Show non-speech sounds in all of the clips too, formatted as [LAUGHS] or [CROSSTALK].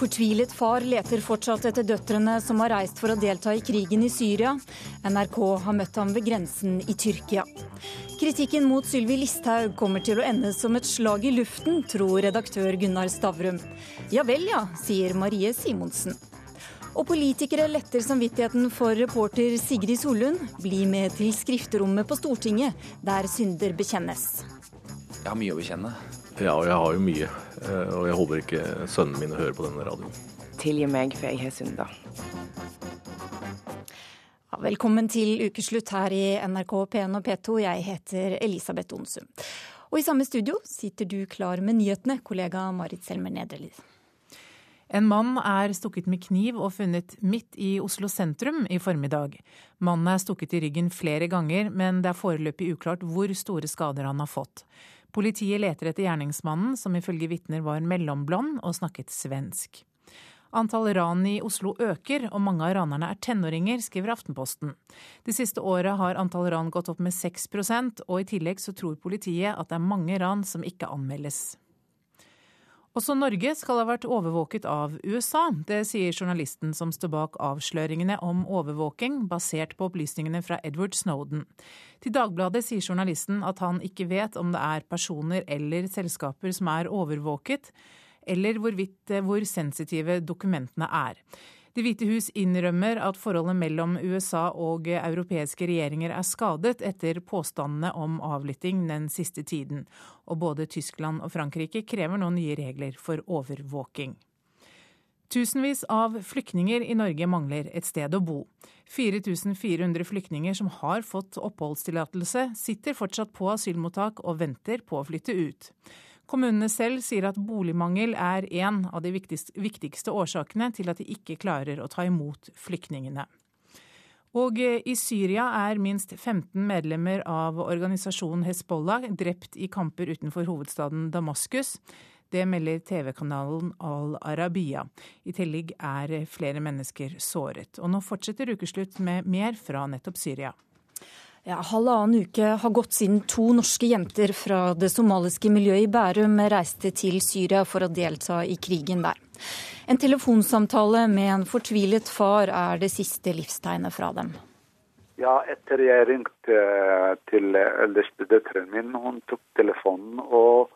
Fortvilet far leter fortsatt etter døtrene som har reist for å delta i krigen i Syria. NRK har møtt ham ved grensen i Tyrkia. Kritikken mot Sylvi Listhaug kommer til å ende som et slag i luften, tror redaktør Gunnar Stavrum. Ja vel ja, sier Marie Simonsen. Og politikere letter samvittigheten for reporter Sigrid Solund. Bli med til skrifterommet på Stortinget, der synder bekjennes. Jeg har mye å bekjenne. Ja, og jeg har jo mye. Eh, og jeg håper ikke sønnen min hører på denne radioen. Tilgi meg, for jeg har synda. Ja, velkommen til ukeslutt her i NRK P1 og P2. Jeg heter Elisabeth Onsum. Og i samme studio sitter du klar med nyhetene, kollega Marit Selmer Nedrelid. En mann er stukket med kniv og funnet midt i Oslo sentrum i formiddag. Mannen er stukket i ryggen flere ganger, men det er foreløpig uklart hvor store skader han har fått. Politiet leter etter gjerningsmannen, som ifølge vitner var mellomblond og snakket svensk. Antall ran i Oslo øker, og mange av ranerne er tenåringer, skriver Aftenposten. Det siste året har antall ran gått opp med 6% og i tillegg så tror politiet at det er mange ran som ikke anmeldes. Også Norge skal ha vært overvåket av USA. Det sier journalisten som står bak avsløringene om overvåking, basert på opplysningene fra Edward Snowden. Til Dagbladet sier journalisten at han ikke vet om det er personer eller selskaper som er overvåket, eller hvorvidt eh, hvor sensitive dokumentene er. Det hvite hus innrømmer at forholdet mellom USA og europeiske regjeringer er skadet etter påstandene om avlytting den siste tiden, og både Tyskland og Frankrike krever nå nye regler for overvåking. Tusenvis av flyktninger i Norge mangler et sted å bo. 4400 flyktninger som har fått oppholdstillatelse, sitter fortsatt på asylmottak og venter på å flytte ut. Kommunene selv sier at boligmangel er en av de viktigste årsakene til at de ikke klarer å ta imot flyktningene. Og eh, i Syria er minst 15 medlemmer av organisasjonen Hezbollah drept i kamper utenfor hovedstaden Damaskus. Det melder TV-kanalen Al Arabiya. I tillegg er flere mennesker såret. Og nå fortsetter Ukeslutt med mer fra nettopp Syria. Ja, halvannen uke har gått siden to norske jenter fra det somaliske miljøet i Bærum reiste til Syria for å delta i krigen der. En telefonsamtale med en fortvilet far er det siste livstegnet fra dem. Ja, etter jeg ringte til eldste døtrene min, hun tok telefonen og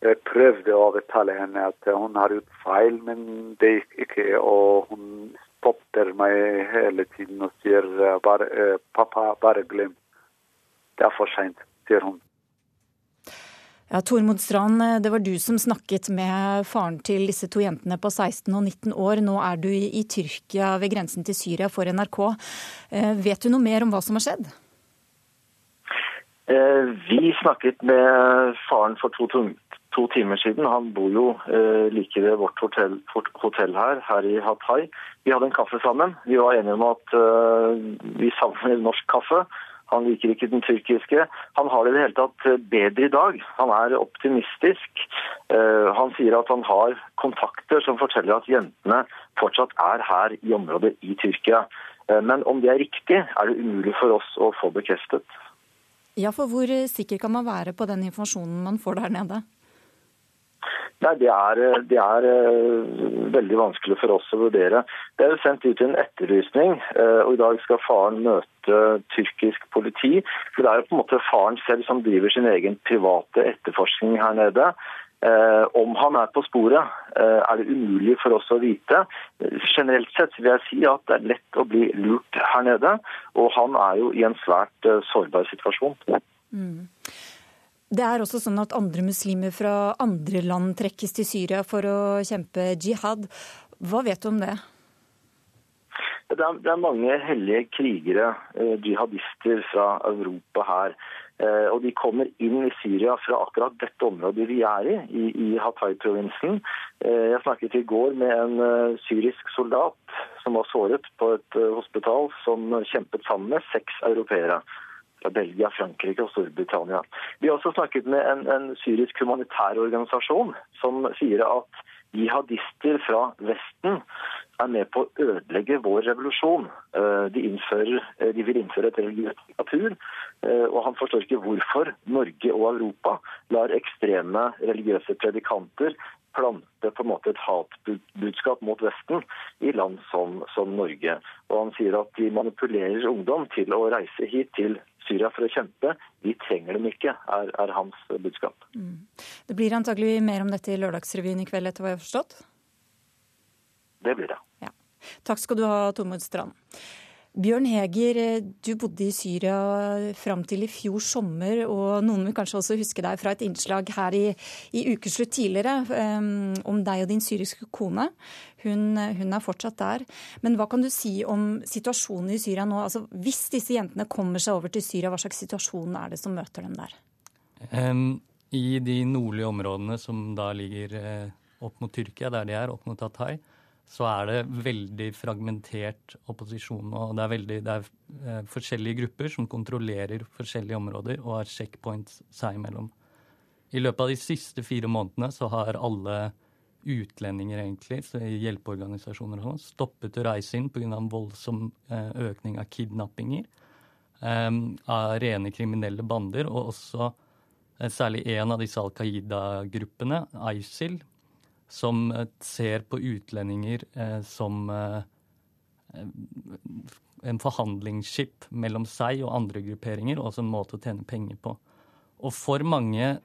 prøvde å overtale henne at hun har gjort feil, men det gikk ikke. Og hun spotter meg hele tiden og sier bare, eh, 'pappa, bare glem'. Det er for seint, sier hun. Ja, Tormod Strand, eh, det var du som snakket med faren til disse to jentene på 16 og 19 år. Nå er du i Tyrkia ved grensen til Syria for NRK. Eh, vet du noe mer om hva som har skjedd? Vi snakket med faren for to to timer siden. Han bor jo eh, like ved vårt hotell, hotell, her, her i Hatay. Vi hadde en kaffe sammen. Vi var enige om at eh, vi savner norsk kaffe. Han liker ikke den tyrkiske. Han har det i det hele tatt eh, bedre i dag. Han er optimistisk. Eh, han sier at han har kontakter som forteller at jentene fortsatt er her i området i Tyrkia. Eh, men om det er riktig, er det umulig for oss å få bekreftet. Ja, for hvor sikker kan man være på den informasjonen man får der nede? Nei, det er, det er, uh, veldig vanskelig for oss å vurdere. Det er jo sendt ut en etterlysning, uh, og i dag skal faren møte tyrkisk politi. For det er jo på en måte faren selv som driver sin egen private etterforskning her nede. Om han er på sporet, er det umulig for oss å vite. Generelt sett vil jeg si at det er lett å bli lurt her nede, og han er jo i en svært sårbar situasjon. Mm. Det er også sånn at andre muslimer fra andre land trekkes til Syria for å kjempe jihad. Hva vet du om det? Det er, det er mange hellige krigere, eh, jihadister fra Europa her. Eh, og de kommer inn i Syria fra akkurat dette området vi er i, i, i Hatay-provinsen. Eh, jeg snakket i går med en syrisk soldat som var såret på et hospital, som kjempet sammen med seks europeere fra Belgia, Frankrike og Storbritannia. Vi har også snakket med en, en syrisk humanitær organisasjon som sier at jihadister fra Vesten er med på å ødelegge vår revolusjon. Eh, de, innfører, eh, de vil innføre et religiøst diktatur, eh, og han forstår ikke hvorfor Norge og Europa lar ekstreme religiøse predikanter plante på en måte et hatbudskap mot Vesten i land som, som Norge. Og han sier at de manipulerer ungdom til å reise hit til Syria for å kjempe. Vi trenger dem ikke, er, er hans budskap. Mm. Det blir antagelig mer om dette i Lørdagsrevyen i kveld, etter hva jeg har forstått? Det blir det. Ja. Takk skal du ha, Tormod Strand. Bjørn Heger, du bodde i Syria fram til i fjor sommer, og noen vil kanskje også huske deg fra et innslag her i, i Ukeslutt tidligere um, om deg og din syriske kone. Hun, hun, er fortsatt der. Men hva kan du si om situasjonen i Syria nå? Altså, hvis disse jentene kommer seg over til Syria, hva slags situasjon er det som møter dem der? Um, I de nordlige områdene som da ligger uh, opp mot Tyrkia, der de er, opp mot Hatay, så er det veldig fragmentert opposisjon. Og det er, veldig, det er eh, forskjellige grupper som kontrollerer forskjellige områder og har checkpoints seg imellom. I løpet av de siste fire månedene så har alle utlendinger egentlig, hjelpeorganisasjoner og sånn, stoppet å reise inn pga. en voldsom eh, økning av kidnappinger eh, av rene kriminelle bander, og også særlig en av disse Al Qaida-gruppene, ISIL, som eh, ser på utlendinger eh, som eh, en forhandlingsskip mellom seg og andre grupperinger, og også en måte å tjene penger på. Og for mange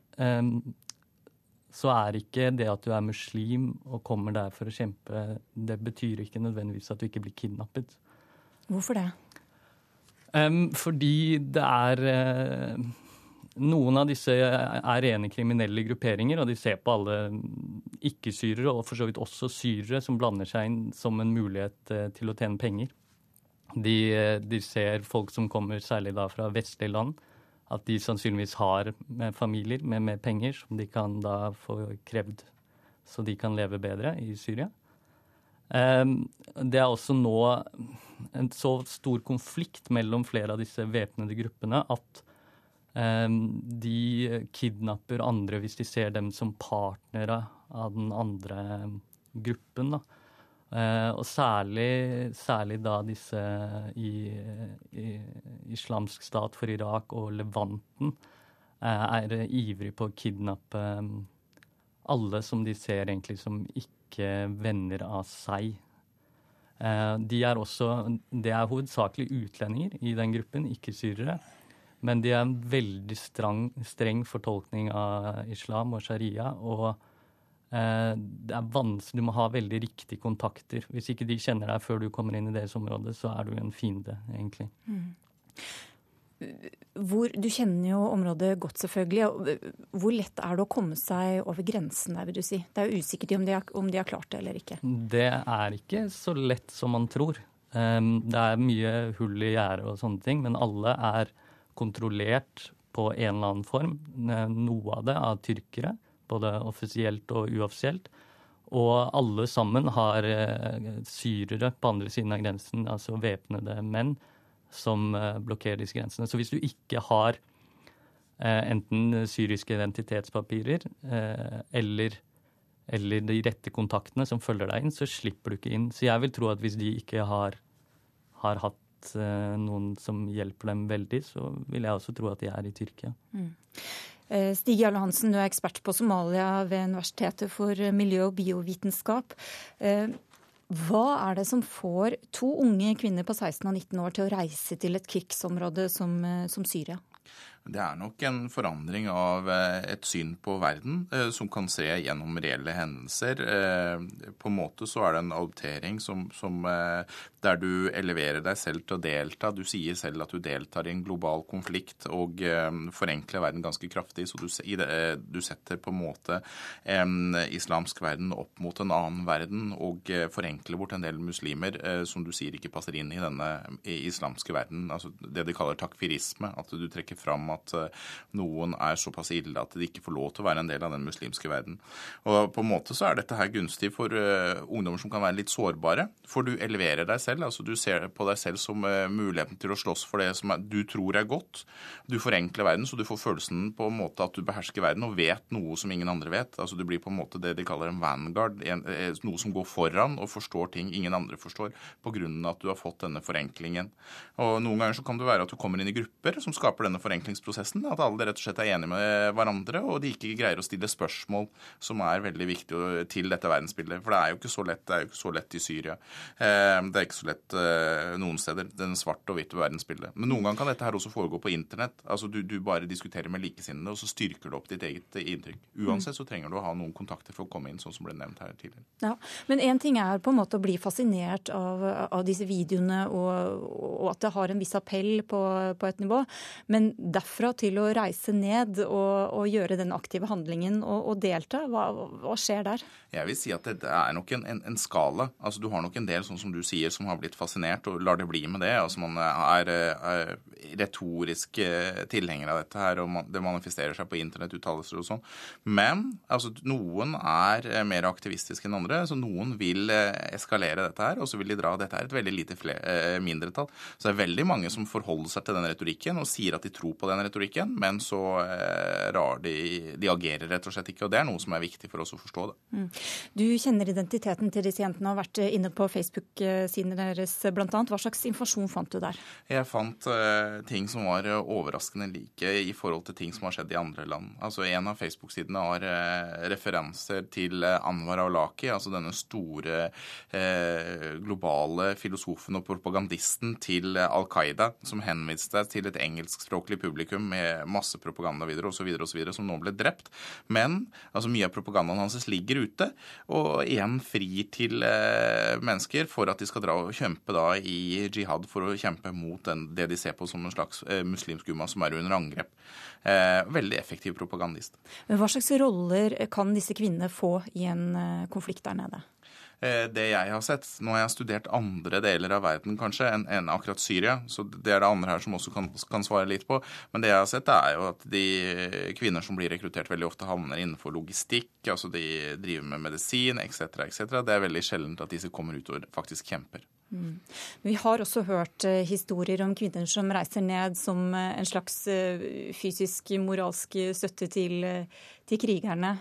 så er ikke det at du er muslim og kommer der for å kjempe, det betyr ikke nødvendigvis at du ikke blir kidnappet. Hvorfor det? Fordi det er noen av disse er rene kriminelle grupperinger, og de ser på alle ikke-syrere, og for så vidt også syrere, som blander seg inn som en mulighet eh, til å tjene penger. De, eh, de ser folk som kommer særlig da fra vestlige land, at de sannsynligvis har familier med mer penger som de kan da få krevd så de kan leve bedre i Syria. Ehm, det er også nå en så stor konflikt mellom flere av disse væpnede gruppene at de kidnapper andre hvis de ser dem som partnere av den andre gruppen. Da. Eh, og særlig, særlig, da disse i, i, islamsk stat for Irak og Levanten eh, er ivrig på å kidnappe ehm, alle som de ser egentlig som ikke venner av seg. De er også, det er hovedsakelig utlendinger i den gruppen, ikke syrere. Men de er en veldig streng, streng fortolkning av islam og sharia. Og eh, det er vanskelig, du må ha veldig riktige kontakter. Hvis ikke de kjenner deg før du kommer inn i deres område, så er du en fiende, egentlig. Mm. Hvor, du kjenner jo området godt, selvfølgelig. Hvor lett er det å komme seg over grensen der, vil du si? Det er jo usikkert om de, har, om de har klart det eller ikke. Det er ikke så lett som man tror. Um, det er mye hull i gjerdet og sånne ting, men alle er kontrollert på en eller annen form, noe av det av tyrkere, både offisielt og uoffisielt. Og alle sammen har eh, syrere på andre siden av grensen, altså væpnede menn, som eh, blokkerer disse grensene. Så hvis du ikke har eh, enten syriske identitetspapirer eller, eller de rette kontaktene som følger deg inn, så slipper du ikke inn. Så jeg vil tro at hvis de ikke har, har hatt Eh, noen som hjelper dem veldig, så vil jeg også tro at de er i Tyrkia. Mm. Eh, Stig Jarle Hansen, du er ekspert på Somalia ved Universitetet for miljø- og biovitenskap. Eh, hva er det som får to unge kvinner på 16 og 19 år til å reise til et krigsområde som, som Syria? Det er nok en forandring av eh, et syn på verden eh, som kan se gjennom reelle hendelser. Eh, på en måte så er det en adoptering som, som, der du eleverer deg selv til å delta. Du sier selv at du deltar i en global konflikt og forenkler verden ganske kraftig. Så du, du setter på en måte en islamsk verden opp mot en annen verden og forenkler bort en del muslimer som du sier ikke passer inn i denne islamske verden. Altså det de kaller takfirisme. At du trekker fram at eh, noen er såpass ille at de ikke får lov til å være en del av den muslimske verden. Og på en måte så er dette her gunstig for uh, ungdommer som kan være litt sårbare. For du eleverer deg selv. altså Du ser på deg selv som uh, muligheten til å slåss for det som du tror er godt. Du forenkler verden, så du får følelsen på en måte at du behersker verden og vet noe som ingen andre vet. Altså Du blir på en måte det de kaller en vanguard. Noe som går foran og forstår ting ingen andre forstår, av at du har fått denne forenklingen. Og Noen ganger så kan det være at du kommer inn i grupper som skaper denne forenklingsprosessen rekrutteringsprosessen. At alle rett og slett er enige med hverandre, og de ikke greier å stille spørsmål som er veldig viktige til dette verdensbildet. For det er jo ikke så lett, det er jo ikke så lett i Syria. Eh, det er ikke så lett eh, noen steder, den svarte og hvitte verdensbildet. Men noen ganger kan dette her også foregå på internett. Altså du, du bare diskuterer med likesinnede, og så styrker du opp ditt eget inntrykk. Uansett så trenger du å ha noen kontakter for å komme inn, sånn som ble nevnt her tidligere. Ja, Men én ting er på en måte å bli fascinert av, av disse videoene og, og, at det har en viss appell på, på, et nivå. Men derfra til å reise ned og, og gjøre den aktive handlingen og, og delta, hva, hva, skjer der? Jeg vil si at det er nok en, en, en, skala. Altså Du har nok en del, sånn som du sier, som har blitt fascinert og lar det bli med det. Altså Man er, er retorisk tilhenger av dette her, og man, det manifesterer seg på internettuttalelser og sånn. Men altså, noen er mer aktivistiske enn andre. så Noen vil eskalere dette her, og så vil de dra. Dette er et veldig lite mindretall. Så det er veldig mange som forholder seg til den retorikken og sier at de tror på den retorikken, men så eh, rar de De agerer rett og slett ikke. Og det er noe som er viktig for oss å forstå det. Mm. Du kjenner identiteten til disse jentene og har vært inne på Facebook-sidene deres bl.a. Hva slags informasjon fant du der? Jeg fant uh, ting som var overraskende like i forhold til ting som har skjedd i andre land. Altså En av Facebook-sidene har uh, referanser til uh, Anwar Awlaki, altså denne store globale filosofen og propagandisten til Al Qaida, som henviste til et engelskspråklig publikum med masse propagandavideoer osv., osv., som nå ble drept. Men altså, mye av propagandaen hans ligger ute, og igjen frir til eh, mennesker for at de skal dra og kjempe da i jihad for å kjempe mot den, det de ser på som en slags eh, muslimsk umma som er under angrep. Eh, veldig effektiv propagandist. Men Hva slags roller kan disse kvinnene få i en eh, konflikt der nede? Eh, det jeg har sett. Nå har jeg studert andre deler av verden kanskje enn en akkurat Syria, så det er det andre her som også kan, kan, svare litt på. Men det jeg har sett, er jo at de kvinner som blir rekruttert, veldig ofte havner innenfor logistikk, altså de driver med medisin etc. etc. Det er veldig sjeldent at disse kommer ut og faktisk kjemper. Mm. Vi har også hørt uh, historier om kvinner som reiser ned som uh, en slags fysisk, moralsk støtte til, til krigerne.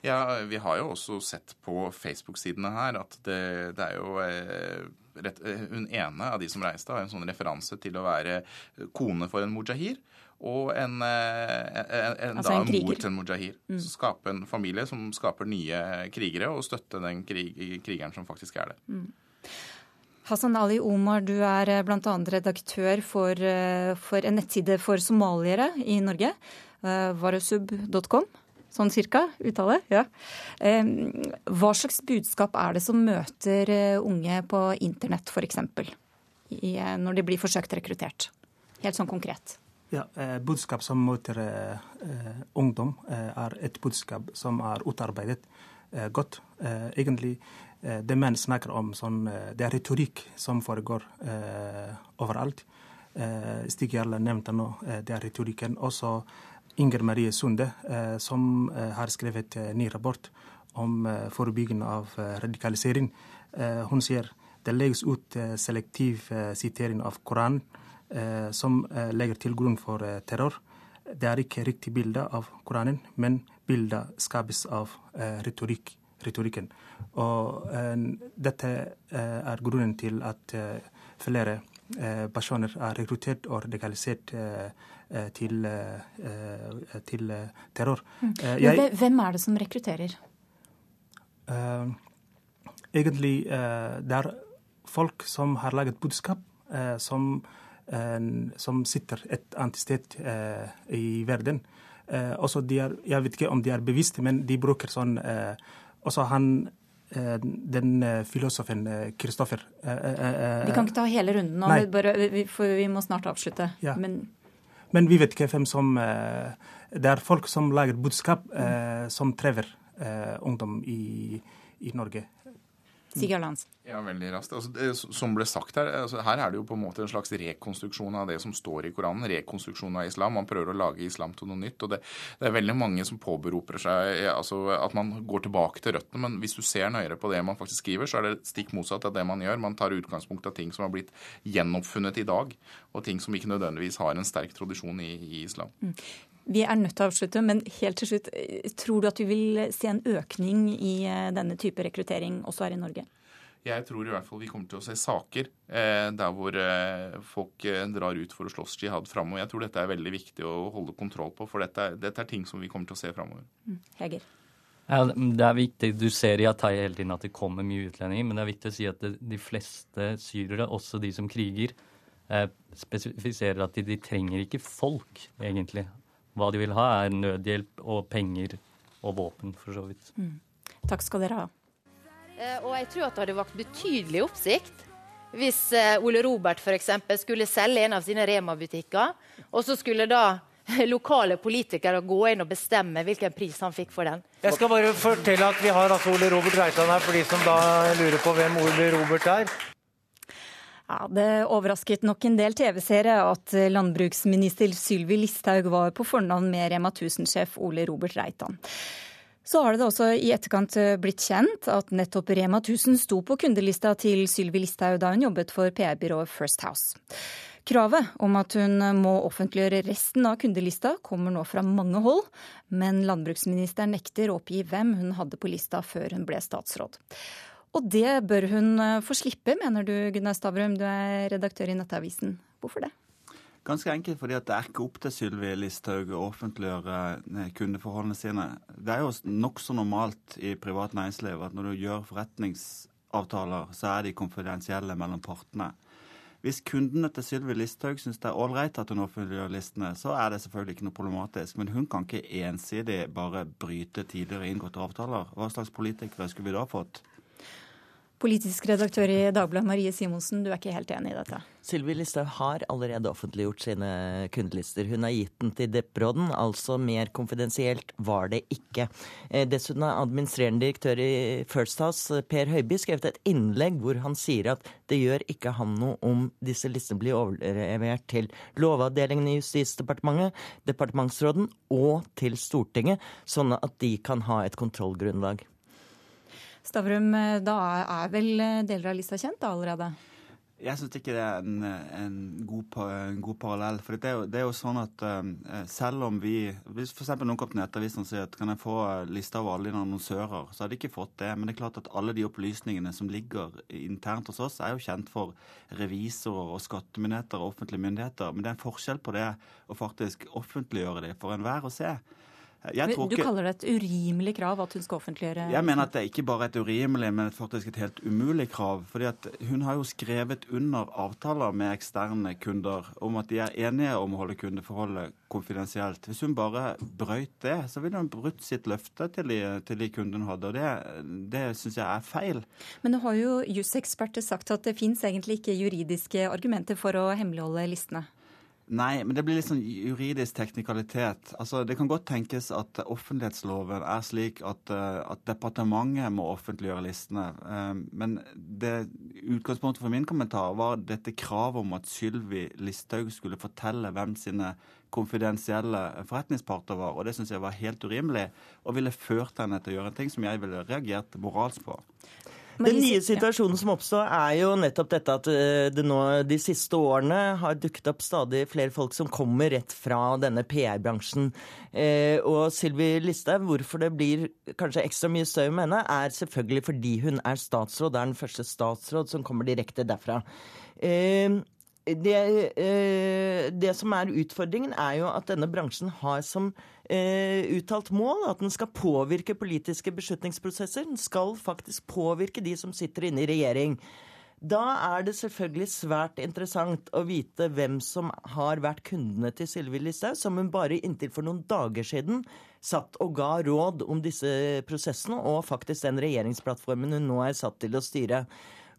Ja, vi har jo også sett på Facebook-sidene her at det, det er jo eh, rett, eh, Hun ene av de som reiste, har en sånn referanse til å være kone for en mujahir. Og en, eh, en, en, altså en mor til en mujahir. Mm. Skape en familie som skaper nye krigere, og støtte den krig, krigeren som faktisk er det. Mm. Hassan Ali Omar, du er bl.a. redaktør for, for, en nettside for somaliere i Norge, varasub.com sånn cirka, uttale. Ja. Hva slags budskap er det som møter eh, unge på internett f.eks. Eh, når de blir forsøkt rekruttert? Helt sånn konkret. Ja, eh, Budskap som møter ungdom, er et budskap som er utarbeidet godt. egentlig det menn snakker om, sånn, det er retorikk som foregår overalt. Stig Jarle nevnte nå det er retorikken. Også Inger Marie Sunde, eh, som eh, har skrevet en eh, ny rapport om forebygging av radikalisering. Hun sier det legges ut selektiv sitering av Koranen som legger til grunn for terror. Det er ikke riktig bilde av Koranen, men bildet skapes av retorikk, retorikken. Og dette er grunnen til at flere personer er rekruttert og radikalisert Eh, til, eh, til terror. Mm. Eh, jeg, Hvem er det som rekrutterer? egentlig det er folk som har laget budskap, som, som sitter et annet sted i verden. også de er, jeg vet ikke om de er bevisste, men de bruker sånn Også han den filosofen Kristoffer Vi kan ikke ta hele runden nå, for vi må snart avslutte. Ja. Men men vi vet ikke hvem som eh, Det er folk som lager budskap mm. som trever eh, ungdom i, i Norge. Sigurd Lands. Ja, veldig raskt. Altså, det, som ble sagt Her altså, her er det jo på en måte en slags rekonstruksjon av det som står i Koranen. Rekonstruksjon av islam. Man prøver å lage islam til noe nytt. og Det, det er veldig mange som påberoper seg altså, at man går tilbake til røttene. Men hvis du ser nøyere på det man faktisk skriver, så er det stikk motsatt av det man gjør. Man tar utgangspunkt av ting som har blitt gjenoppfunnet i dag, og ting som ikke nødvendigvis har en sterk tradisjon i, i islam. Mm. Vi er nødt til å avslutte, men helt til slutt, tror du at vi vil se en økning i eh, denne type rekruttering også her i Norge? Jeg tror i hvert fall vi kommer til å se saker eh, der hvor eh, folk eh, drar ut for å slåss jihad framover. Jeg tror dette er veldig viktig å holde kontroll på, for dette, dette er ting som vi kommer til å se framover. Mm. Heger. Ja, det er viktig. Du ser i Atay hele tiden at det kommer mye utlendinger, men det er viktig å si at det, de fleste syrere, også de som kriger, eh, spesifiserer at de, de trenger ikke folk, egentlig. Hva de vil ha, er nødhjelp og penger og våpen, for så vidt. Mm. Takk skal dere ha. Eh, og jeg tror at det hadde vakt betydelig oppsikt hvis eh, Ole Robert f.eks. skulle selge en av sine Rema-butikker, og så skulle da [LAUGHS] lokale politikere gå inn og bestemme hvilken pris han fikk for den. Jeg skal bare fortelle at vi har altså Ole Robert Reitan her, for de som da lurer på hvem Ole Robert er. Ja, Det overrasket nok en del TV-seere at landbruksminister Sylvi Listhaug var på fornavn med Rema 1000-sjef Ole Robert Reitan. Så har det også i etterkant eh, blitt kjent at nettopp Rema 1000 sto på kundelista til Sylvi Listhaug da hun jobbet for PR-byrået First House. Kravet om at hun må offentliggjøre resten av kundelista kommer nå fra mange hold, men landbruksministeren nekter å oppgi hvem hun hadde på lista før hun ble statsråd. Og det bør hun eh, få slippe, mener du Gunnar Stavrum, du er redaktør i Nettavisen. Hvorfor det? Ganske enkelt fordi det er ikke opp til Sylvi Listhaug å offentliggjøre eh, kundeforholdene sine. Det er jo nokså normalt i privat næringsliv at når du gjør forretningsavtaler, så er de konfidensielle mellom partene. Hvis kundene til Sylvi Listhaug syns det er ålreit at hun offentliggjør listene, så er det selvfølgelig ikke noe problematisk. Men hun kan ikke ensidig bare bryte tidligere inngåtte avtaler. Hva slags politikere skulle vi da fått? Politisk redaktør i Dagbladet, Marie Simonsen, du er ikke helt enig i dette? Sylvi Listhaug har allerede offentliggjort sine kundelister. Hun har gitt den til Depp-råden, altså mer konfidensielt var det ikke. Eh, dessuten har administrerende direktør i First House, Per Høiby, skrevet et innlegg hvor han sier at det gjør ikke han noe om disse listene blir overlevert til Lovavdelingen i Justisdepartementet, departementsråden og til Stortinget, sånn at de kan ha et kontrollgrunnlag. Stavrum, eh, da er vel eh, deler av lista kjent da allerede? Jeg syns ikke det er en, en, god, en god, parallell. For det er, jo, det er jo sånn at uh, selv om vi Hvis f.eks. noen kom til Nettavisen og sier at kan jeg få lista over alle dine annonsører, så hadde de ikke fått det. Men det er klart at alle de opplysningene som ligger internt hos oss, er jo kjent for revisorer og skattemyndigheter og offentlige myndigheter. Men det er en forskjell på det å faktisk offentliggjøre det for enhver å se. Du kaller det et urimelig krav at hun skal offentliggjøre Jeg mener at det er ikke bare et urimelig, men faktisk et helt umulig krav. fordi at Hun har jo skrevet under avtaler med eksterne kunder om at de er enige om å holde kundeforholdet konfidensielt. Hvis hun bare brøyt det, så ville hun brutt sitt løfte til de, til de kundene hadde. og Det, det syns jeg er feil. Men nå har jo juseksperter sagt at det fins egentlig ikke juridiske argumenter for å hemmeligholde listene. Nei, men det blir litt sånn juridisk teknikalitet. Altså, Det kan godt tenkes at offentlighetsloven er slik at, uh, at departementet må offentliggjøre listene. Uh, men det utgangspunktet for min kommentar var dette kravet om at Sylvi Listhaug skulle fortelle hvem sine konfidensielle forretningsparter var. Og det syns jeg var helt urimelig, og ville ført henne til å gjøre en ting som jeg ville reagert moralsk på. Den nye situasjonen som oppstår, er jo nettopp dette at eh, det nå de siste årene har dukket opp stadig flere folk som kommer rett fra denne PR-bransjen. Eh, og Sylvi Listhaug, hvorfor det blir kanskje ekstra mye støy med henne, er selvfølgelig fordi hun er statsråd. Det er den første statsråd som kommer direkte derfra. Det, eh, det, som er utfordringen, er jo at denne bransjen har som eh, uttalt mål at den skal påvirke politiske beslutningsprosesser. Den skal faktisk påvirke de som sitter inne i regjering. Da er det selvfølgelig svært interessant å vite hvem som har vært kundene til Sylvi Listhaug, som hun bare inntil for noen dager siden satt og ga råd om disse prosessene, og faktisk den regjeringsplattformen hun nå er satt til å styre.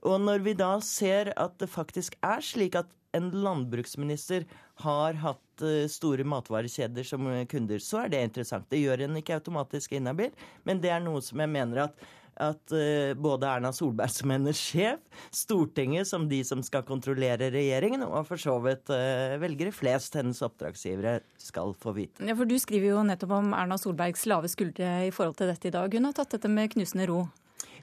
Og når vi da ser at det faktisk er slik at en landbruksminister har hatt eh, store matvarekjeder som kunder, så er det interessant. Det gjør en ikke automatisk inhabil, men det er noe som jeg mener at at uh, både Erna Solberg som hennes sjef, Stortinget som de som skal kontrollere regjeringen, og for så vidt velgere flest, hennes oppdragsgivere, skal få vite. Ja, for Du skriver jo nettopp om Erna Solbergs lave skuldre i forhold til dette i dag. Hun har tatt dette med knusende ro.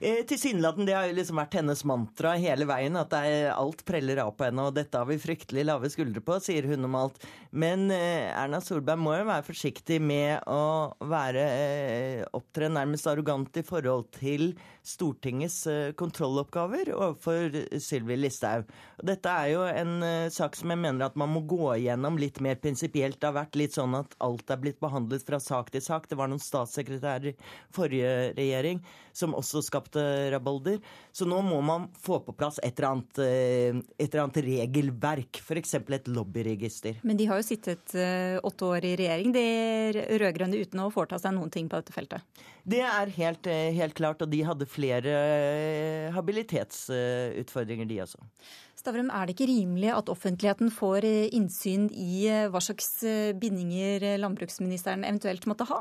Eh, Tilsynelatende det har jo liksom vært hennes mantra hele veien, at er, alt preller av på henne, og dette har vi fryktelig lave skuldre på, sier hun om alt. Men eh, Erna Solberg må jo være forsiktig med å være eh, opptre nærmest arrogant i forhold til Stortingets kontrolloppgaver overfor Sylvi Listhaug. Dette er jo en sak som jeg mener at man må gå igjennom litt mer prinsipielt. Det har vært litt sånn at alt er blitt behandlet fra sak til sak. Det var noen statssekretærer i forrige regjering som også skapte rabalder. Så nå må man få på plass et eller annet, eh, et eller annet regelverk, f.eks. et lobbyregister. Men de har jo sittet uh, åtte år i regjering, de rød-grønne, uten å foreta seg noen ting på dette feltet? Det er helt, eh, helt klart, og de hadde flere habilitetsutfordringer, de også. Stavrum, er det ikke rimelig at offentligheten får innsyn i hva slags bindinger landbruksministeren eventuelt måtte ha?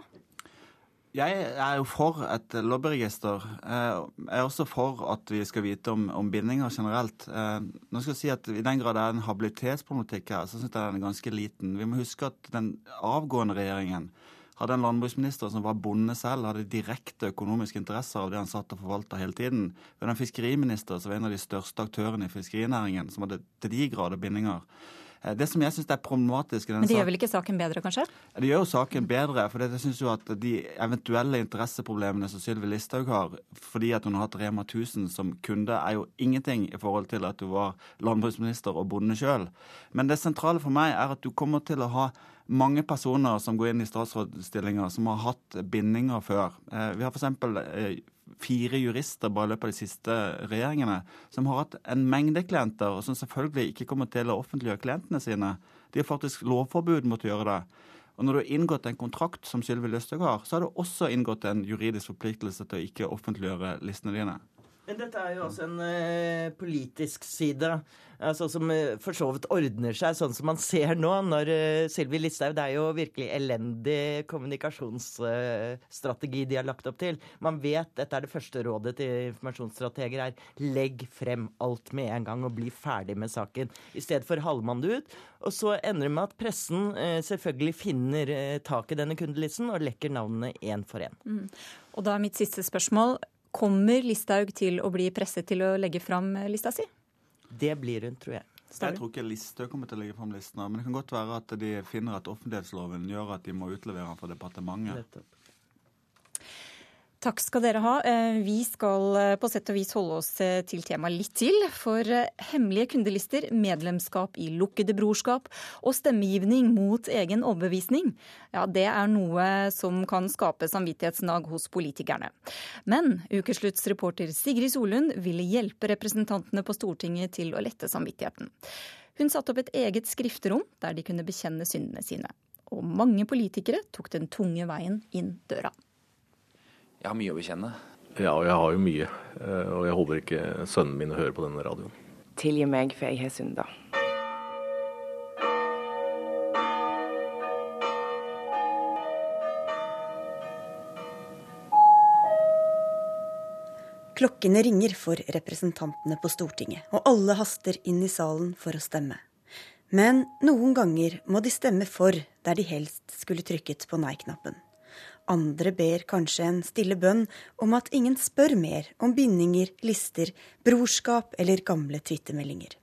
Jeg er jo for et lobbyregister. Jeg er også for at vi skal vite om, om bindinger generelt. Nå skal jeg si at I den grad det er en habilitetsproblematikk her, så syns jeg den er ganske liten. Vi må huske at den avgående regjeringen hadde en landbruksminister som var bonde selv, hadde direkte økonomiske interesser av det han satt og forvalta hele tiden. Vi hadde en fiskeriminister som var en av de største aktørene i fiskerinæringen, som hadde til de grader bindinger. Det som jeg synes er problematisk i denne Men det gjør vel ikke saken bedre, kanskje? Det gjør jo saken bedre. For jeg syns jo at de eventuelle interesseproblemene som Sylvi Listhaug har, fordi at hun har hatt Rema 1000 som kunde, er jo ingenting i forhold til at du var landbruksminister og bonde sjøl. Men det sentrale for meg er at du kommer til å ha mange personer som går inn i statsrådsstillinger, som har hatt bindinger før. Vi har f.eks fire jurister bare i løpet av de siste regjeringene som har hatt en mengde klienter, og som selvfølgelig ikke kommer til å offentliggjøre klientene sine. De har faktisk lovforbud mot å gjøre det. Og når du har inngått en kontrakt som Sylvi Lysthaug har, så har du også inngått en juridisk forpliktelse til å ikke offentliggjøre listene dine. Men dette er jo også en ø, politisk side altså, som uh, for så vidt ordner seg, sånn som man ser nå. når uh, Sylvi Listhaug Det er jo virkelig elendig kommunikasjonsstrategi de har lagt opp til. Man vet, dette er det første rådet til informasjonsstrateger, er legg frem alt med en gang og bli ferdig med saken. I stedet for halver man det ut. Og så ender det med at pressen selvfølgelig finner tak i denne kundelisten og lekker navnene én for én. Mm. Og da er mitt siste spørsmål. Kommer Listhaug til å bli presset til å legge fram lista si? Det blir hun, tror jeg. Jeg tror ikke Listhaug kommer til å legge fram listene, men det kan godt være at de finner at offentlighetsloven gjør at de må utlevere den fra departementet. Nettopp. Takk skal dere ha. Vi skal på sett og vis holde oss til temaet litt til. For hemmelige kundelister, medlemskap i lukkede brorskap og stemmegivning mot egen overbevisning, ja, det er noe som kan skape samvittighetsnag hos politikerne. Men ukeslutts reporter Sigrid Solund ville hjelpe representantene på Stortinget til å lette samvittigheten. Hun satte opp et eget skrifterom der de kunne bekjenne syndene sine. Og mange politikere tok den tunge veien inn døra. Jeg har mye å bekjenne. Ja, og jeg har jo mye. Og jeg håper ikke sønnen min hører på denne radioen. Tilgi meg, for jeg har synda. Klokkene ringer for representantene på Stortinget, og alle haster inn i salen for å stemme. Men noen ganger må de stemme for der de helst skulle trykket på nei-knappen. Andre ber kanskje en stille bønn om at ingen spør mer om bindinger, lister, brorskap eller gamle twittermeldinger.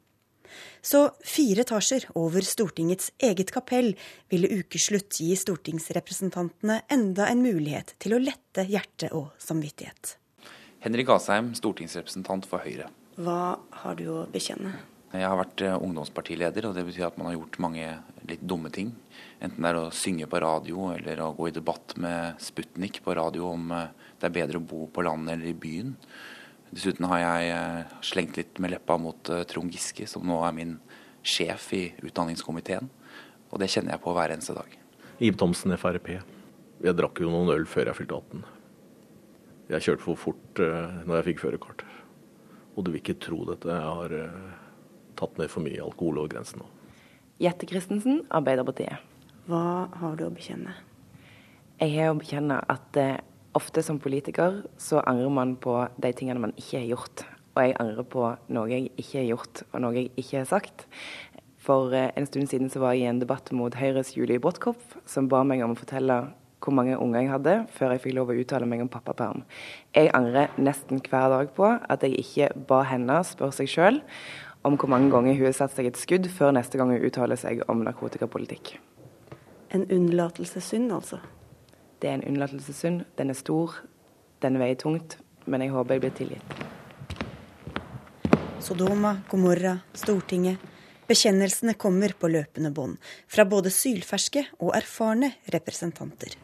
Så fire etasjer over Stortingets eget kapell ville ukeslutt gi stortingsrepresentantene enda en mulighet til å lette hjerte og samvittighet. Henrik Asheim, stortingsrepresentant for Høyre. Hva har du å bekjenne? Jeg har vært ungdomspartileder, og det betyr at man har gjort mange litt dumme ting. Enten det er å synge på radio, eller å gå i debatt med Sputnik på radio om det er bedre å bo på landet eller i byen. Dessuten har jeg slengt litt med leppa mot Trond Giske, som nå er min sjef i utdanningskomiteen. Og det kjenner jeg på hver eneste dag. Ib Thomsen, Frp. Jeg drakk jo noen øl før jeg fylte 18. Jeg kjørte for fort når jeg fikk førerkort. Og du vil ikke tro dette. Jeg har tatt med for mye alkohol over grensen nå. Jette Christensen, Arbeiderpartiet. Hva har du å bekjenne? Jeg har å bekjenne at eh, ofte som politiker så angrer man på de tingene man ikke har gjort. Og jeg angrer på noe jeg ikke har gjort, og noe jeg ikke har sagt. For eh, en stund siden så var jeg i en debatt mot Høyres Julie Brodtkopf, som ba meg om å fortelle hvor mange unger jeg hadde, før jeg fikk lov å uttale meg om pappaperm. Jeg angrer nesten hver dag på at jeg ikke ba henne spørre seg sjøl om hvor mange ganger hun har satt seg et skudd før neste gang hun uttaler seg om narkotikapolitikk. En unnlatelsessynd, altså? Det er en unnlatelsessynd. Den er stor, den veier tungt, men jeg håper jeg blir tilgitt. Sodoma, Gomorra, Stortinget. Bekjennelsene kommer på løpende bånd fra både sylferske og erfarne representanter.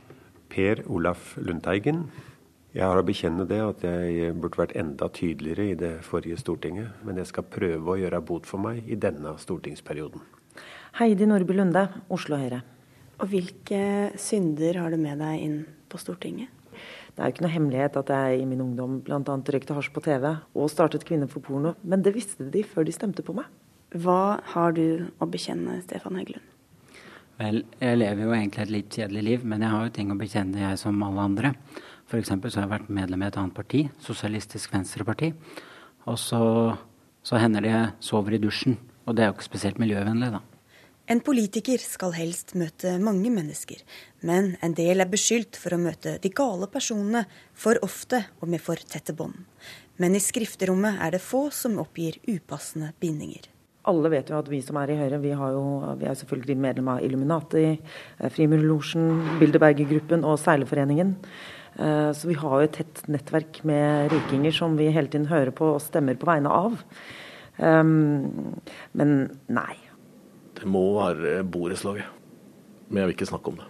Per Olaf Lundteigen. Jeg har å bekjenne det at jeg burde vært enda tydeligere i det forrige Stortinget, men jeg skal prøve å gjøre bot for meg i denne stortingsperioden. Heidi Nordby Lunde, Oslo Høyre. Og hvilke synder har du med deg inn på Stortinget? Det er jo ikke noe hemmelighet at jeg i min ungdom bl.a. røykte hasj på TV og startet Kvinner for porno, men det visste de før de stemte på meg. Hva har du å bekjenne, Stefan Heggelund? Vel, jeg lever jo egentlig et litt kjedelig liv, men jeg har jo ting å bekjenne, jeg som alle andre. F.eks. så har jeg vært medlem i et annet parti, Sosialistisk Venstreparti. Og så, så hender det jeg sover i dusjen. Og det er jo ikke spesielt miljøvennlig, da. En politiker skal helst møte mange mennesker, men en del er beskyldt for å møte de gale personene for ofte og med for tette bånd. Men i skrifterommet er det få som oppgir upassende bindinger. Alle vet jo at vi som er i Høyre, vi, jo, vi er selvfølgelig medlem av Illuminati, Frimurlosjen, Bilderberger-gruppen og Seilerforeningen. Eh, så vi har jo et tett nettverk med rikinger som vi hele tiden hører på og stemmer på vegne av. Ehm, men nei, det må være borettslaget. Men jeg vil ikke snakke om det.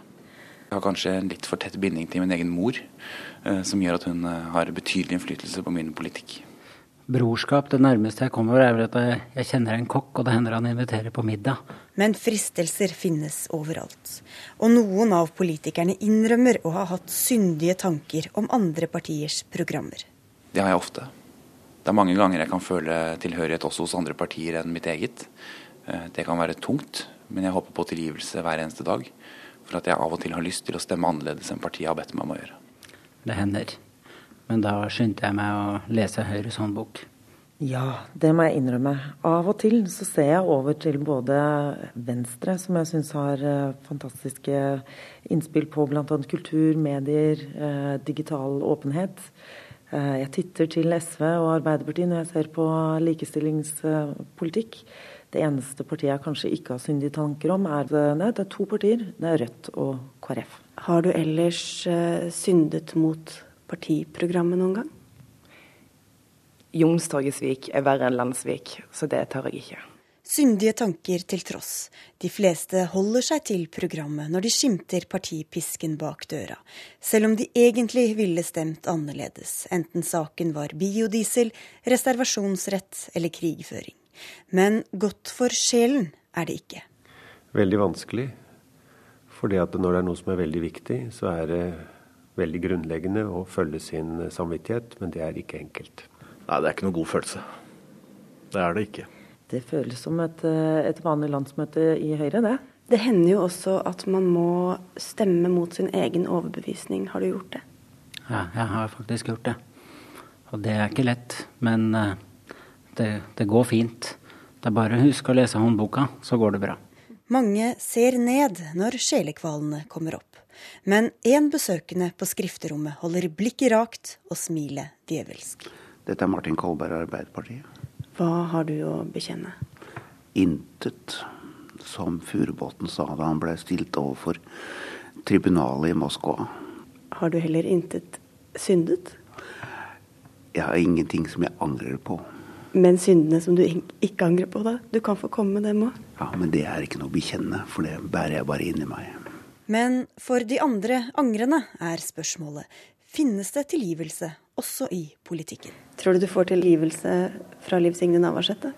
Jeg har kanskje en litt for tett binding til min egen mor, eh, som gjør at hun eh, har betydelig innflytelse på min politikk. Brorskap, det nærmeste jeg kommer, er vel at jeg kjenner en kokk, og det hender han inviterer på middag. Men fristelser finnes overalt. Og noen av politikerne innrømmer å ha hatt syndige tanker om andre partiers programmer. Det har jeg ofte. Det er mange ganger jeg kan føle tilhørighet også hos andre partier enn mitt eget. Eh, det kan være tungt, men jeg håper på tilgivelse hver eneste dag. For at jeg av og til har lyst til å stemme annerledes enn partiet har bedt meg om å gjøre. Det hender. Men da skyndte jeg meg å lese Høyres håndbok. Ja, det må jeg innrømme. Av og til så ser jeg over til både Venstre, som jeg syns har eh, fantastiske innspill på bl.a. kultur, medier, eh, digital åpenhet. Jeg titter til SV og Arbeiderpartiet når jeg ser på likestillingspolitikk. Det eneste partiet jeg kanskje ikke har syndige tanker om, er nei, det er to partier. Det er Rødt og KrF. Har du ellers syndet mot partiprogrammet noen gang? Youngstorget-svik er verre enn Landsvik, så det tør jeg ikke. Syndige tanker til tross, de fleste holder seg til programmet når de skimter partipisken bak døra, selv om de egentlig ville stemt annerledes, enten saken var biodiesel, reservasjonsrett eller krigføring. Men godt for sjelen er det ikke. Veldig vanskelig. Fordi at når det er noe som er veldig viktig, så er det veldig grunnleggende å følge sin samvittighet, men det er ikke enkelt. Nei, det er ikke noe god følelse. Det er det ikke. Det føles som et, eh, et vanlig landsmøte i Høyre, det. Det hender jo også at man må stemme mot sin egen overbevisning. Har du gjort det? Ja, jeg har faktisk gjort det. Og det er ikke lett. Men uh, det, det går fint. Det er bare å huske å lese håndboka, så går det bra. Mange ser ned når sjelekvalene kommer opp. Men én besøkende på skrifterommet holder blikket rakt og smilet djevelsk. Dette er Martin Kolberg, Arbeiderpartiet. Hva har du å bekjenne? Intet, som Furubotn sa da han ble stilt overfor tribunalet i Moskva. Har du heller intet syndet? Jeg har ingenting som jeg angrer på. Men syndene som du ikke angrer på, da? Du kan få komme med dem òg. Ja, men det er ikke noe å bekjenne, for det bærer jeg bare inni meg. Men for de andre angrende er spørsmålet finnes det tilgivelse også i politikken. Tror du du får tilgivelse fra Liv Signe Navarsete?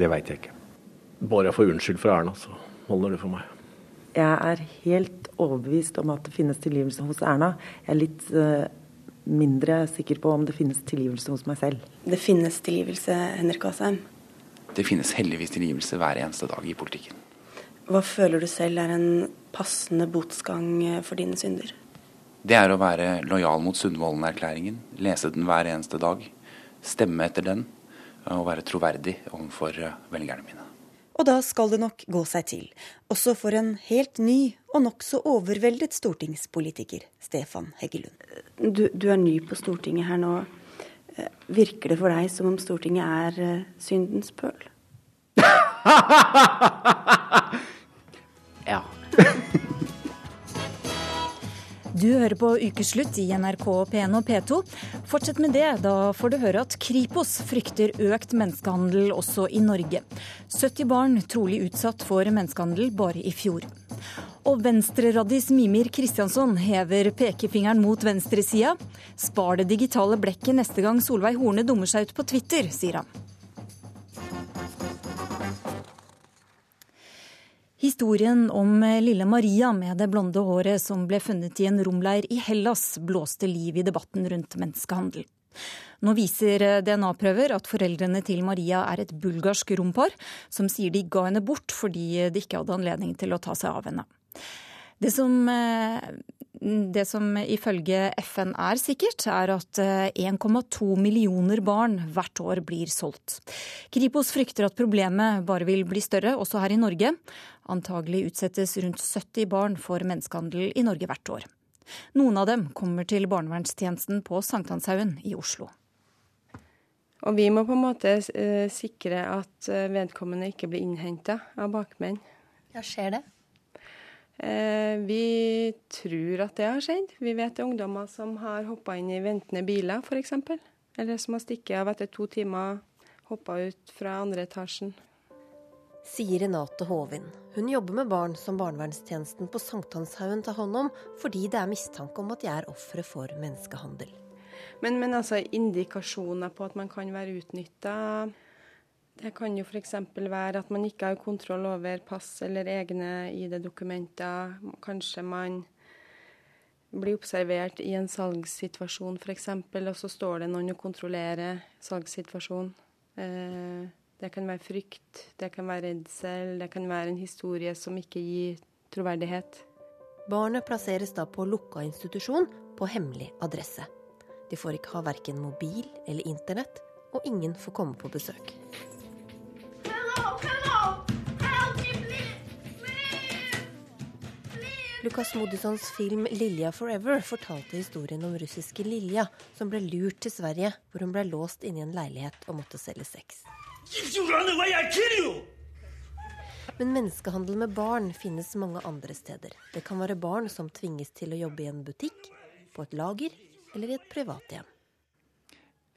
Det veit jeg ikke. Bare jeg får unnskyld fra Erna, så holder det for meg. Jeg er helt overbevist om at det finnes tilgivelse hos Erna. Jeg er litt uh, mindre sikker på om det finnes tilgivelse hos meg selv. Det finnes tilgivelse, Henrik Asheim? Det finnes heldigvis tilgivelse hver eneste dag i politikken. Hva føler du selv er en passende botsgang for dine synder? Det er å være lojal mot Sundvolden-erklæringen, lese den hver eneste dag, stemme etter den og være troverdig overfor velgerne mine. Og da skal det nok gå seg til, også for en helt ny og nokså overveldet stortingspolitiker Stefan Heggelund. Du, du, er ny på Stortinget her nå. Eh, virker det for deg som om Stortinget er uh, syndens pøl? [LAUGHS] Du hører på Ukeslutt i NRK P1 og P2. Fortsett med det, da får du høre at Kripos frykter økt menneskehandel også i Norge. 70 barn trolig utsatt for menneskehandel bare i fjor. Og venstreraddis Mimir Kristjansson hever pekefingeren mot venstresida. Spar det digitale blekket neste gang Solveig Horne dummer seg ut på Twitter, sier han. Historien om lille Maria med det blonde håret som ble funnet i en romleir i Hellas, blåste liv i debatten rundt menneskehandel. Nå viser DNA-prøver at foreldrene til Maria er et bulgarsk rompar, som sier de ga henne bort fordi de ikke hadde anledning til å ta seg av henne. Det som, det som ifølge FN er sikkert, er at 1,2 millioner barn hvert år blir solgt. Kripos frykter at problemet bare vil bli større, også her i Norge. Antagelig utsettes rundt 70 barn for menneskehandel i Norge hvert år. Noen av dem kommer til barnevernstjenesten på Sankthanshaugen i Oslo. Og vi må på en måte uh, sikre at uh, vedkommende ikke blir innhenta av bakmenn. Ja, Skjer det? Uh, vi tror at det har skjedd. Vi vet det er ungdommer som har hoppa inn i ventende biler, f.eks. Eller som har stukket av etter to timer, hoppa ut fra andre etasjen sier Renate Håvin. Hun jobber med barn som barnevernstjenesten på Sankthanshaugen tar hånd om, fordi det er mistanke om at de er ofre for menneskehandel. Men, men altså indikasjoner på at man kan være utnytta det kan jo f.eks. være at man ikke har kontroll over pass eller egne ID-dokumenter. Kanskje man blir observert i en salgssituasjon f.eks., og så står det noen og kontrollerer salgssituasjonen. Eh, det kan være frykt, det kan være redsel, det kan være en historie som ikke gir troverdighet. Barnet plasseres da på lukka institusjon på hemmelig adresse. De får ikke ha verken mobil eller internett, og ingen får komme på besøk. Lukas Modussons film 'Lilja Forever' fortalte historien om russiske Lilja, som ble lurt til Sverige, hvor hun ble låst inne i en leilighet og måtte selge sex. Men menneskehandel med barn finnes mange andre steder. Det kan være barn som tvinges til å jobbe i en butikk, på et lager eller i et privathjem.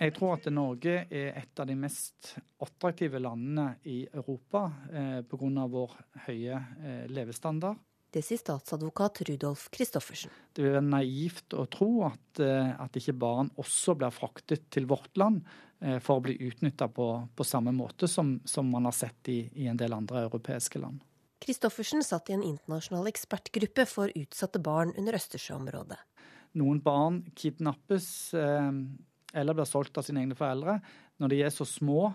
Jeg tror at Norge er et av de mest attraktive landene i Europa eh, pga. vår høye eh, levestandard. Det sier statsadvokat Rudolf Christoffersen. Det vil være naivt å tro at, eh, at ikke barn også blir fraktet til vårt land eh, for å bli utnytta på, på, samme måte som, som man har sett i, i, en del andre europeiske land. Christoffersen satt i en internasjonal ekspertgruppe for utsatte barn under Østersjøområdet. Noen barn kidnappes eh, eller blir solgt av sine egne foreldre når de er så små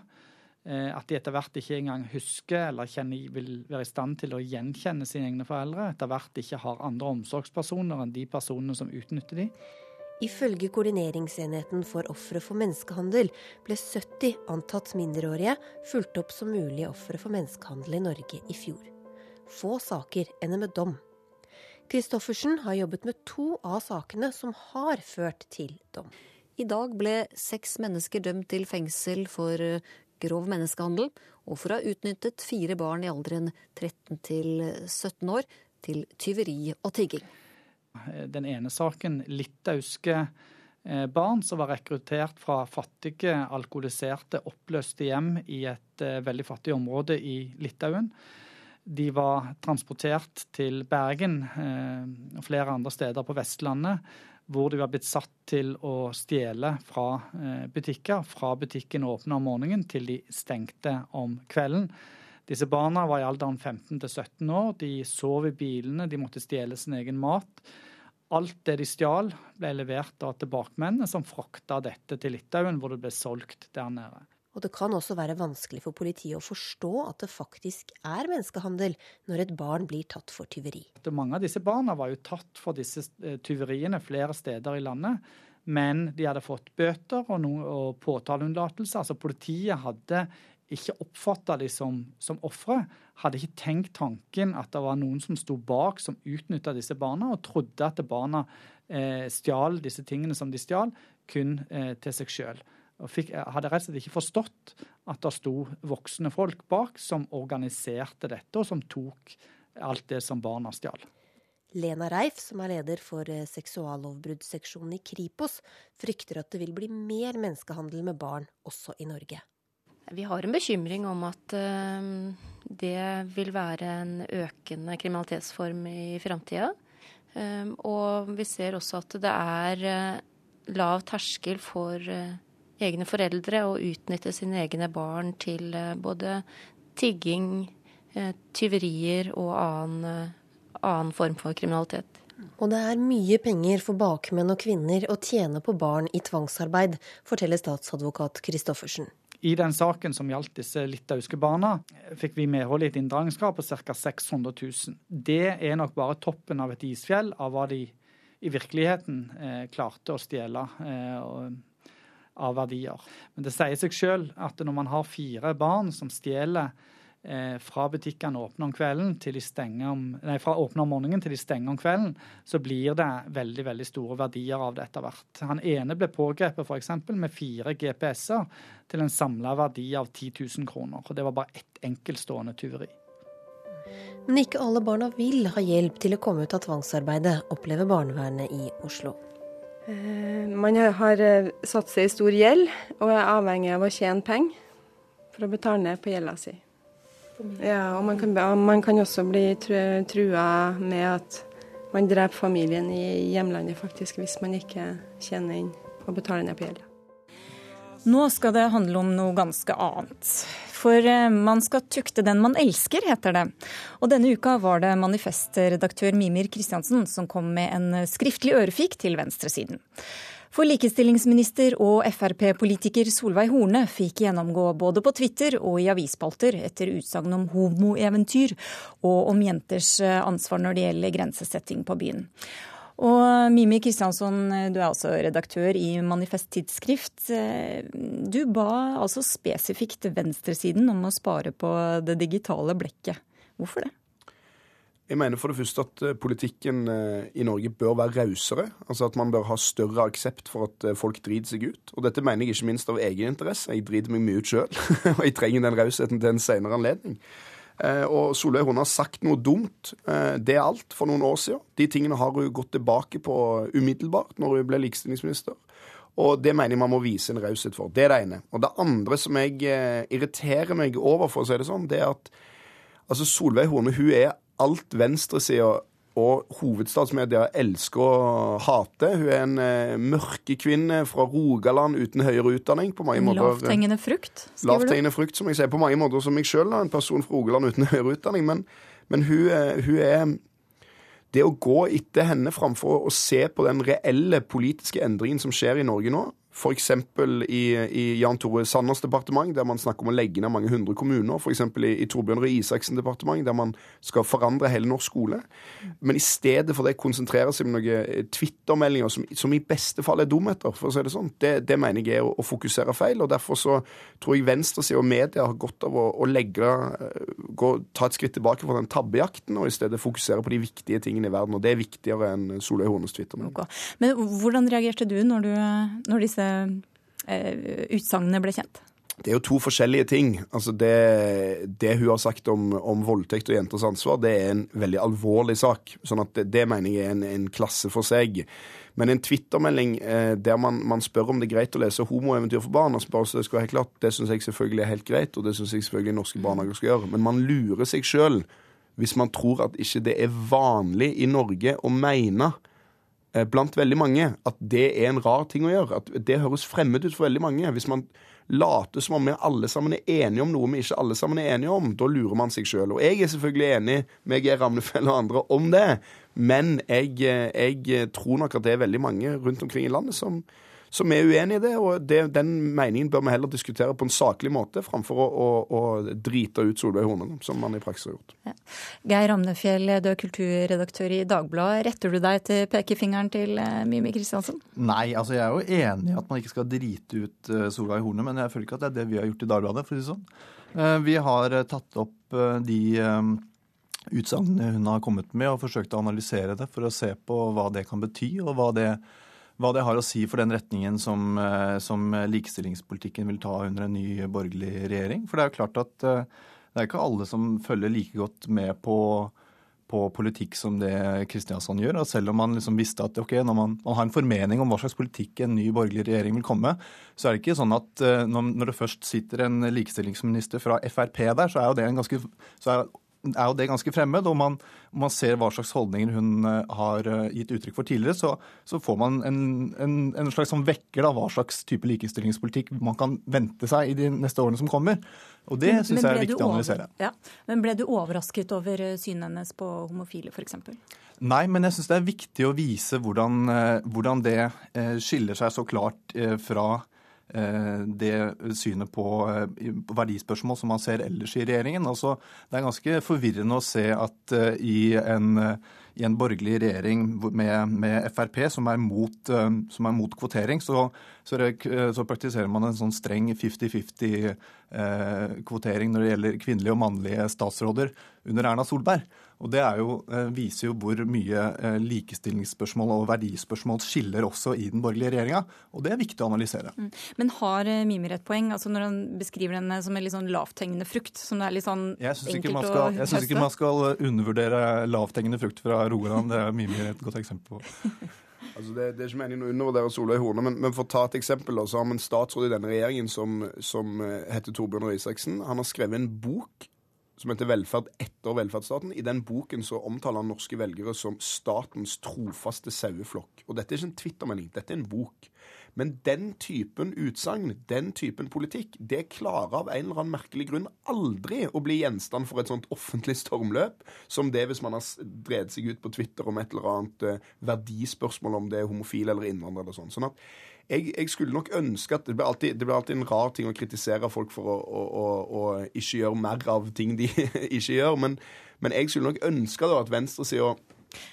Eh, at de etter hvert ikke engang husker eller kjenner, vil være i stand til å gjenkjenne sine egne foreldre. Etter hvert ikke har andre omsorgspersoner enn de personene som utnytter de. Ifølge Koordineringsenheten for ofre for menneskehandel ble 70 antatt mindreårige fulgt opp som mulige ofre for menneskehandel i Norge i fjor. Få saker ender med dom. Christoffersen har jobbet med to av sakene som har ført til dom. I dag ble seks mennesker dømt til fengsel for grov menneskehandel, og for å ha utnyttet fire barn i alderen 13 til 17 år til tyveri og tigging. Den ene saken, litauiske eh, barn som var rekruttert fra fattige, alkoholiserte, oppløste hjem i et eh, veldig fattig område i Litauen. De var transportert til Bergen eh, og flere andre steder på Vestlandet hvor de var blitt satt til å stjele fra eh, butikker, fra butikken åpna om morgenen til de stengte om kvelden. Disse barna var i alderen 15 til 17 år. De sov i bilene, de måtte stjele sin egen mat. Alt det de stjal, ble levert av tilbakemennene, som frakta dette til Litauen, hvor det ble solgt der nede. Og det kan også være vanskelig for politiet å forstå at det faktisk er menneskehandel når et barn blir tatt for tyveri. Mange av disse barna var jo tatt for disse eh, tyveriene flere steder i landet. Men de hadde fått bøter og, no og påtaleunnlatelse. Altså politiet hadde ikke oppfatta de som, som ofre, hadde ikke tenkt tanken at det var noen som sto bak, som utnytta disse barna, og trodde at barna eh, stjal disse tingene som de stjal, kun eh, til seg sjøl. Fikk, hadde rett og slett ikke forstått at det sto voksne folk bak som organiserte dette, og som tok alt det som barna stjal. Lena Reif, som er leder for eh, seksuallovbruddsseksjonen i Kripos, frykter at det vil bli mer menneskehandel med barn også i Norge. Vi har en bekymring om at uh, det vil være en økende kriminalitetsform i framtida. Um, og vi ser også at det er lav terskel for egne foreldre og utnytte sine egne barn til både tigging, tyverier og annen annen form for kriminalitet. Og det er mye penger for bakmenn og kvinner å tjene på barn i tvangsarbeid, forteller statsadvokat Christoffersen. I den saken som gjaldt disse litauiske barna, fikk vi medhold i et inndragningskrav på ca. 600 000. Det er nok bare toppen av et isfjell av hva de i virkeligheten eh, klarte å stjele eh, av verdier. Men det sier seg sjøl at når man har fire barn som stjeler Eh, fra butikkene åpner om kvelden til de stenger om, nei, fra åpner om morgenen til de stenger om kvelden, så blir det veldig veldig store verdier av det etter hvert. Han ene ble pågrepet f.eks. med fire GPS-er til en samla verdi av 10 000 kroner. og Det var bare ett enkeltstående tyveri. Men ikke alle barna vil ha hjelp til å komme ut av tvangsarbeidet, opplever barnevernet i Oslo. Eh, man har eh, satt seg i stor gjeld og er avhengig av å tjene penger for å betale ned på gjelda si. Ja, og man kan, man kan også bli trua med at man dreper familien i hjemlandet, faktisk, hvis man ikke tjener inn og betaler ned på gjelda. Nå skal det handle om noe ganske annet. For eh, man skal tukte den man elsker, heter det. Og denne uka var det manifestredaktør Mimir Kristiansen som kom med en skriftlig ørefik til venstresiden. For likestillingsminister og Frp-politiker Solveig Horne fikk gjennomgå både på Twitter og i avisspalter etter utsagn om homoeventyr og om jenters eh, ansvar når det gjelder grensesetting på byen. Og Mimi Kristiansson, du er altså redaktør i Manifest Tidsskrift. Du ba altså spesifikt venstresiden om å spare på det digitale blekket. Hvorfor det? Jeg mener for det første at eh, politikken eh, i Norge bør være rausere. Altså at man bør ha større aksept for at eh, folk driter seg ut. Og dette mener jeg ikke minst av egen interesse. Jeg driter meg mye ut sjøl, [LAUGHS] og jeg trenger den rausheten til en senere anledning. Og Solveig Horne har sagt noe dumt. Det er alt for noen år siden. De tingene har hun gått tilbake på umiddelbart når hun ble likestillingsminister. Og det mener jeg man må vise en raushet for. Det er det ene. Og det andre som jeg irriterer meg over, for å si det sånn, det er at altså Solveig Horne hun er alt venstresida og hovedstadsmedia elsker å hate. Hun er en eh, mørkekvinne fra Rogaland uten høyere utdanning. på mange måter. Lavthengende frukt, skriver Lavthengende frukt, som jeg sier. På mange måter som meg sjøl, en person fra Rogaland uten [LAUGHS] høyere utdanning. Men, men hun, eh, hun, er Det å gå etter henne framfor å se på den reelle politiske endringen som skjer i Norge nå, F.eks. I, i Jan Tore Sanners departement, der man snakker om å legge ned mange hundre kommuner. F.eks. I, i Torbjørn Røe Isaksen departement, der man skal forandre hele norsk skole. Men i stedet for det konsentrere seg om noen twittermeldinger Twitter-meldinger som, som, i beste fall er dumheter, for å si det sånn. Det, det mener jeg er å, å, fokusere feil. og Derfor så tror jeg venstresida og media har godt av å, å legge, eh, gå, ta et skritt tilbake fra den tabbejakten, og i stedet fokusere på de viktige tingene i verden. Og det er viktigere enn Solveig Hornes Twitter-melding. Okay. Men hvordan reagerte du når, du, når disse utsagnene ble kjent? Det er jo to forskjellige ting. Altså det, det hun har sagt om, om, voldtekt og jenters ansvar, det er en veldig alvorlig sak. sånn at det, det mener jeg er en, en, klasse for seg. Men en twittermelding eh, der man, man, spør om det er greit å lese homoeventyr for barn, altså bare så det skal være helt klart, det syns jeg selvfølgelig er helt greit, og det syns jeg selvfølgelig norske barnehager skal gjøre. Men man lurer seg sjøl hvis man tror at ikke det er vanlig i Norge å mene Eh, blant veldig mange at det er en rar ting å gjøre. At det høres fremmed ut for veldig mange. Hvis man later som om vi alle sammen er enige om noe vi ikke alle sammen er enige om, da lurer man seg sjøl. Og jeg er selvfølgelig enig med Geir Ramnefell og andre om det, men jeg, eh, jeg tror nok at det er veldig mange rundt omkring i landet som som er uenig i det. Og det, den meningen bør vi heller diskutere på en saklig måte, framfor å, å, å drite ut Solveig Horne, som man i praksis har gjort. Ja. Geir Amnefjell, du er kulturredaktør i Dagbladet. Retter du deg til pekefingeren til eh, Mimi Kristiansen? Nei, altså jeg er jo enig i at man ikke skal drite ut eh, Solveig Horne, men jeg føler ikke at det er det vi har gjort i Dagbladet, for å si det sånn. Vi har tatt opp de utsagnene hun har kommet med, og forsøkt å analysere det for å se på hva det kan bety, og hva det, hva det har å si for den retningen som, som, likestillingspolitikken vil ta under en ny borgerlig regjering. For det er jo klart at det er ikke alle som følger like godt med på på politikk som det Kristiansand gjør. Og selv om man liksom visste at okay, når man, man, har en formening om hva slags politikk en ny borgerlig regjering vil komme, så er det ikke sånn at uh, når, når, det først sitter en likestillingsminister fra Frp der, så er jo det en ganske så er, er jo det ganske fremmed. Og man, man ser hva slags holdninger hun eh, har eh, gitt uttrykk for tidligere, så, så får man en, en, en slags sånn vekker av hva slags type likestillingspolitikk man kan vente seg i de neste årene som kommer. Og det syns jeg er viktig å analysere. Ja. Men ble du overrasket over eh, synet hennes på homofile, f.eks.? Nei, men jeg syns det er viktig å vise hvordan, hvordan det skiller seg så klart fra det synet på eh, verdispørsmål som man ser ellers i regjeringen. Altså, det er ganske forvirrende å se at eh, i en, i en borgerlig regjering med, med Frp, som er mot, som er mot kvotering, så, så, så, praktiserer man en sånn streng 50-50 kvotering når det gjelder kvinnelige og mannlige statsråder under Erna Solberg. Og Det jo, eh, viser jo hvor mye eh, likestillingsspørsmål og verdispørsmål skiller også i den borgerlige regjeringa. Og det er viktig å analysere. Mm. Men har eh, Mimir et poeng altså når han beskriver henne som en litt sånn lavthengende frukt? som det er litt sånn enkelt å høste? Jeg syns ikke man skal undervurdere lavthengende frukt fra Rogaland. Det er Mimir et godt eksempel på. [LAUGHS] Altså det, det, er ikke meningen å undervurdere Solveig Horne, men, men, for å ta et eksempel, så har vi en statsråd i denne regjeringen som, som heter Torbjørn Røe Isaksen. Han har skrevet en bok som heter 'Velferd etter velferdsstaten'. I den boken så omtaler han norske velgere som statens trofaste saueflokk. Og dette er ikke en Twitter-melding, dette er en bok. Men den typen utsagn, den typen politikk, det klarer av en eller annen merkelig grunn aldri å bli gjenstand for et sånt offentlig stormløp som det hvis man har drevet seg ut på Twitter om et eller annet eh, verdispørsmål om det er homofil eller innvandrer eller sånn. Sånn at jeg, jeg, skulle nok ønske at det blir, alltid, det blir alltid en rar ting å kritisere folk for å, å, å, å ikke gjøre mer av ting de [LAUGHS] ikke gjør. Men, men jeg skulle nok ønske da at venstresida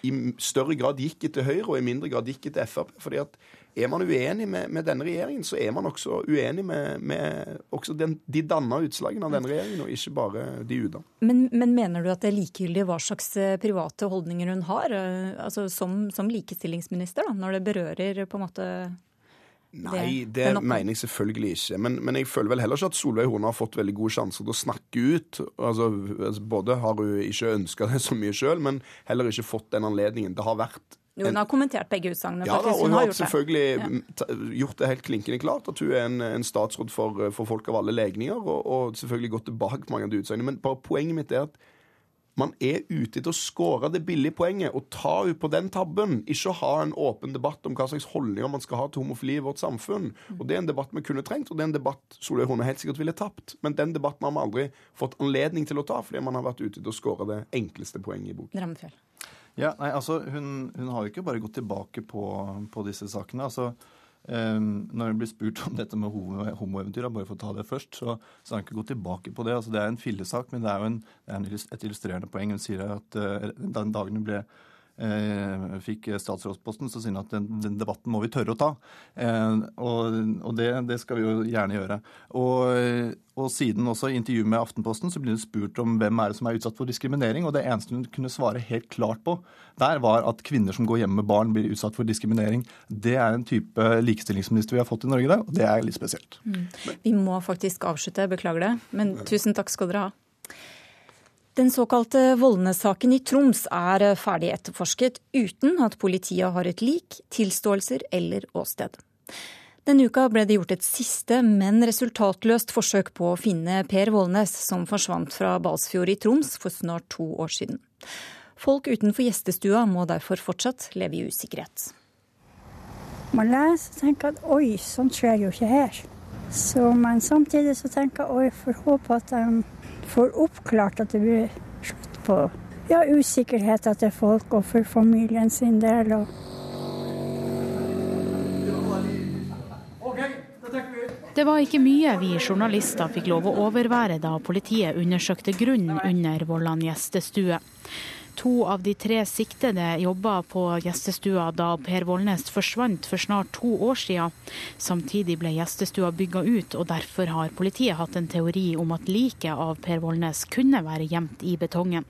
i større grad gikk etter Høyre, og i mindre grad gikk etter Frp. fordi at er man uenig med, med, denne regjeringen, så er man også uenig med, med også den, de danna utslagene av denne regjeringen, og ikke bare de uda. Men, men, mener du at det er likegyldig hva slags eh, private holdninger hun har, eh, altså som, som likestillingsminister, da, når det berører på en måte Nei, det, mener jeg selvfølgelig ikke. Men, men, jeg føler vel heller ikke at Solveig Horne har fått veldig gode sjanser til å snakke ut. Altså, altså Både har hun ikke ønska det så mye sjøl, men heller ikke fått den anledningen. Det har vært jo, hun har kommentert begge utsagnene. Ja, da, og hun har, har selvfølgelig det. gjort det helt klinkende klart at hun er en, en statsråd for, for, folk av alle legninger, og, og selvfølgelig gått tilbake på mange av de utsagnene. Men bare poenget mitt er at man er ute etter å skåre det billige poenget og ta ut på den tabben. Ikke ha en åpen debatt om hva slags holdninger man skal ha til homofili i vårt samfunn. Og Det er en debatt vi kunne trengt, og det er en debatt Solveig Horne helt sikkert ville tapt. Men den debatten har vi aldri fått anledning til å ta, fordi man har vært ute etter å skåre det enkleste poenget i boken. Ja, nei, altså, hun, hun har jo ikke bare gått tilbake på, på disse sakene. altså Um, når hun blir spurt om dette med homoeventyr, bare for å ta det først, så, har hun ikke gått tilbake på det. Altså, det er en fillesak, men det er jo en, er en, et illustrerende poeng. Hun sier at uh, den dagen hun ble fikk statsrådsposten, så sier han at den, den, debatten må vi tørre å ta. Eh, og, og det, det, skal vi jo gjerne gjøre. Og, og siden også i intervjuet med Aftenposten så blir det spurt om hvem er det som er utsatt for diskriminering. Og det eneste hun kunne svare helt klart på der, var at kvinner som går hjemme med barn, blir utsatt for diskriminering. Det er en type likestillingsminister vi har fått i Norge, og det er litt spesielt. Mm. Vi må faktisk avslutte, beklager det. Men tusen takk skal dere ha. Den såkalte Voldnes-saken i Troms er ferdig etterforsket uten at politiet har et lik, tilståelser eller åsted. Denne uka ble det gjort et siste, men resultatløst forsøk på å finne Per Voldnes, som forsvant fra Balsfjord i Troms for snart to år siden. Folk utenfor gjestestua må derfor fortsatt leve i usikkerhet. Man leser og tenker at oi, sånt skjer jo ikke her. Så, men samtidig så tenker jeg oi, får håpe at de får oppklart at det blir slutt på ja, usikkerheten til folk og for familien sin del. Og det var ikke mye vi journalister fikk lov å overvære da politiet undersøkte grunnen under Vollan gjestestue. To av de tre siktede jobba på gjestestua da Per Vollnes forsvant for snart to år siden. Samtidig ble gjestestua bygga ut, og derfor har politiet hatt en teori om at liket av Per Vollnes kunne være gjemt i betongen.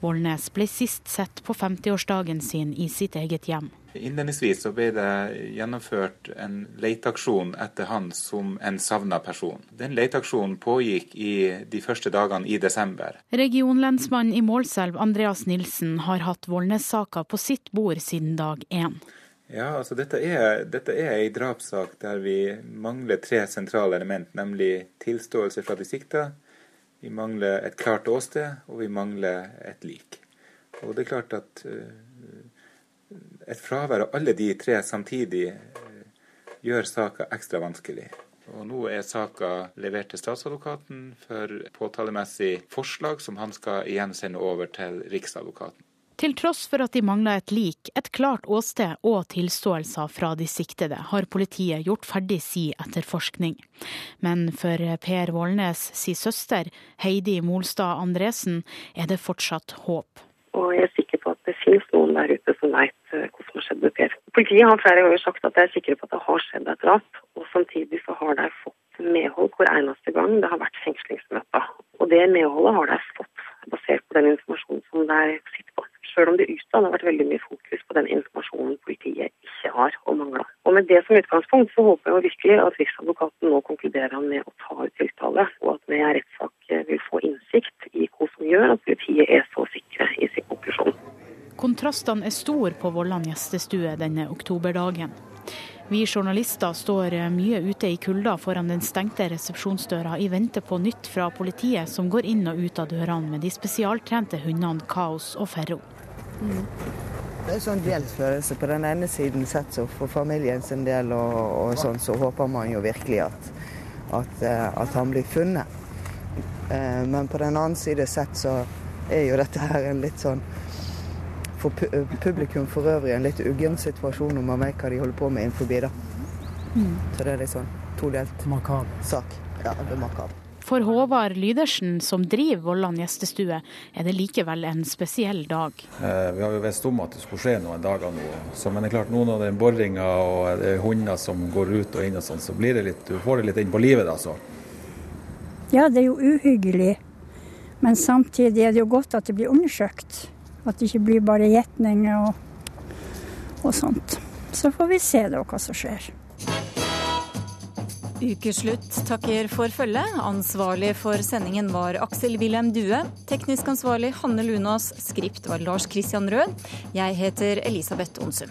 Vollnes ble sist sett på 50-årsdagen sin i sitt eget hjem. Innledningsvis så ble det gjennomført en leteaksjon etter han som en savna person. Den leteaksjonen pågikk i de første dagene i desember. Regionlensmannen i Målselv, Andreas Nilsen, har hatt Vålnes-saka på sitt bord siden dag én. Ja, altså dette er, dette er ei drapssak der vi mangler tre sentrale element, nemlig tilståelse fra de sikta, vi mangler et klart åsted, og vi mangler et lik. Og det er klart at uh, et fravær av alle de tre samtidig uh, gjør saka ekstra vanskelig. Og Nå er saka levert til statsadvokaten for påtalemessig forslag, som han skal igjen sende over til riksadvokaten. Til tross for at de mangla et lik, et klart åsted og tilståelser fra de siktede, har politiet gjort ferdig si etterforskning. Men for Per Vålnes si søster, Heidi Molstad Andresen, er det fortsatt håp. Og jeg er sikker på at det finnes noen der ute som veit eh, hva som har skjedd med Per. Politiet har flere ganger sagt at de er sikre på at det har skjedd et drap, og samtidig så har de fått medhold hver eneste gang det har vært fengslingsmøter. Og det medholdet har de fått basert på den informasjonen som de sitter på Selv om det utad har vært veldig mye fokus på den informasjonen politiet ikke har og mangler. Og Med det som utgangspunkt så håper jeg virkelig at Riksadvokaten nå konkluderer med å ta ut tiltale, og at vi i rettssak vil få innsikt i hva som gjør at politiet er så sikre i sin konklusjon. Kontrastene er store på Vollan gjestestue denne oktoberdagen. Vi journalister står mye ute i kulda foran den stengte resepsjonsdøra i vente på nytt fra politiet, som går inn og ut av dørene med de spesialtrente hundene Kaos og Ferro. Mm. Det er sånn gjeldsfølelse. På den ene siden sett så for familien sin del og, og, sånn, så håper man jo virkelig at, at, eh, at, han blir funnet. Eh, men på den annen side sett så er jo dette her en litt sånn for publikum for øvrig en litt uggen situasjon når man vet hva de holder på med innenfor. Da. Mm. Så det er litt sånn todelt sak. Ja, det er makab. For Håvard Lydersen, som driver Vollan gjestestue, er det likevel en spesiell dag. Eh, vi har jo visst om at det skulle skje noen dager nå. Så, men det er klart nå når det er boringa og det er hunder som går ut og inn og sånn, så blir det litt, du får det litt inn på livet da. Ja, det er jo uhyggelig. Men samtidig er det jo godt at det blir undersøkt. At det ikke blir bare gjetninger og, og sånt. Så får vi se da hva som skjer. Ukeslutt takker for følget. Ansvarlig for sendingen var Aksel Wilhelm Due. Teknisk ansvarlig Hanne Lunås. Skript var Lars Christian Rød. Jeg heter Elisabeth Onsum.